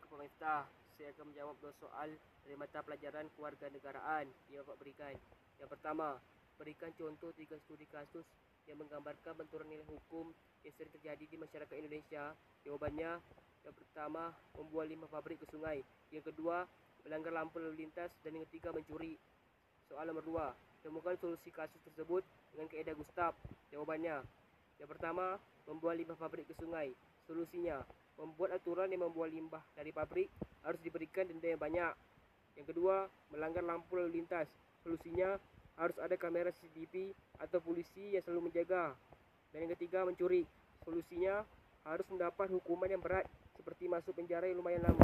Assalamualaikum pemirsa. Saya akan menjawab dua soal dari mata pelajaran kewarganegaraan yang Bapak berikan. Yang pertama, berikan contoh tiga studi kasus yang menggambarkan benturan nilai hukum yang sering terjadi di masyarakat Indonesia. Jawabannya, yang pertama, membuang limbah pabrik ke sungai. Yang kedua, melanggar lampu lalu lintas. Dan yang ketiga, mencuri. Soal nomor dua, temukan solusi kasus tersebut dengan kaedah Gustav. Jawabannya, yang pertama, membuang limbah pabrik ke sungai. Solusinya, membuat aturan yang membuang limbah dari pabrik harus diberikan denda yang banyak. Yang kedua, melanggar lampu lalu lintas. Solusinya, harus ada kamera CCTV atau polisi yang selalu menjaga. Dan yang ketiga, mencuri. Solusinya, harus mendapat hukuman yang berat seperti masuk penjara yang lumayan lama.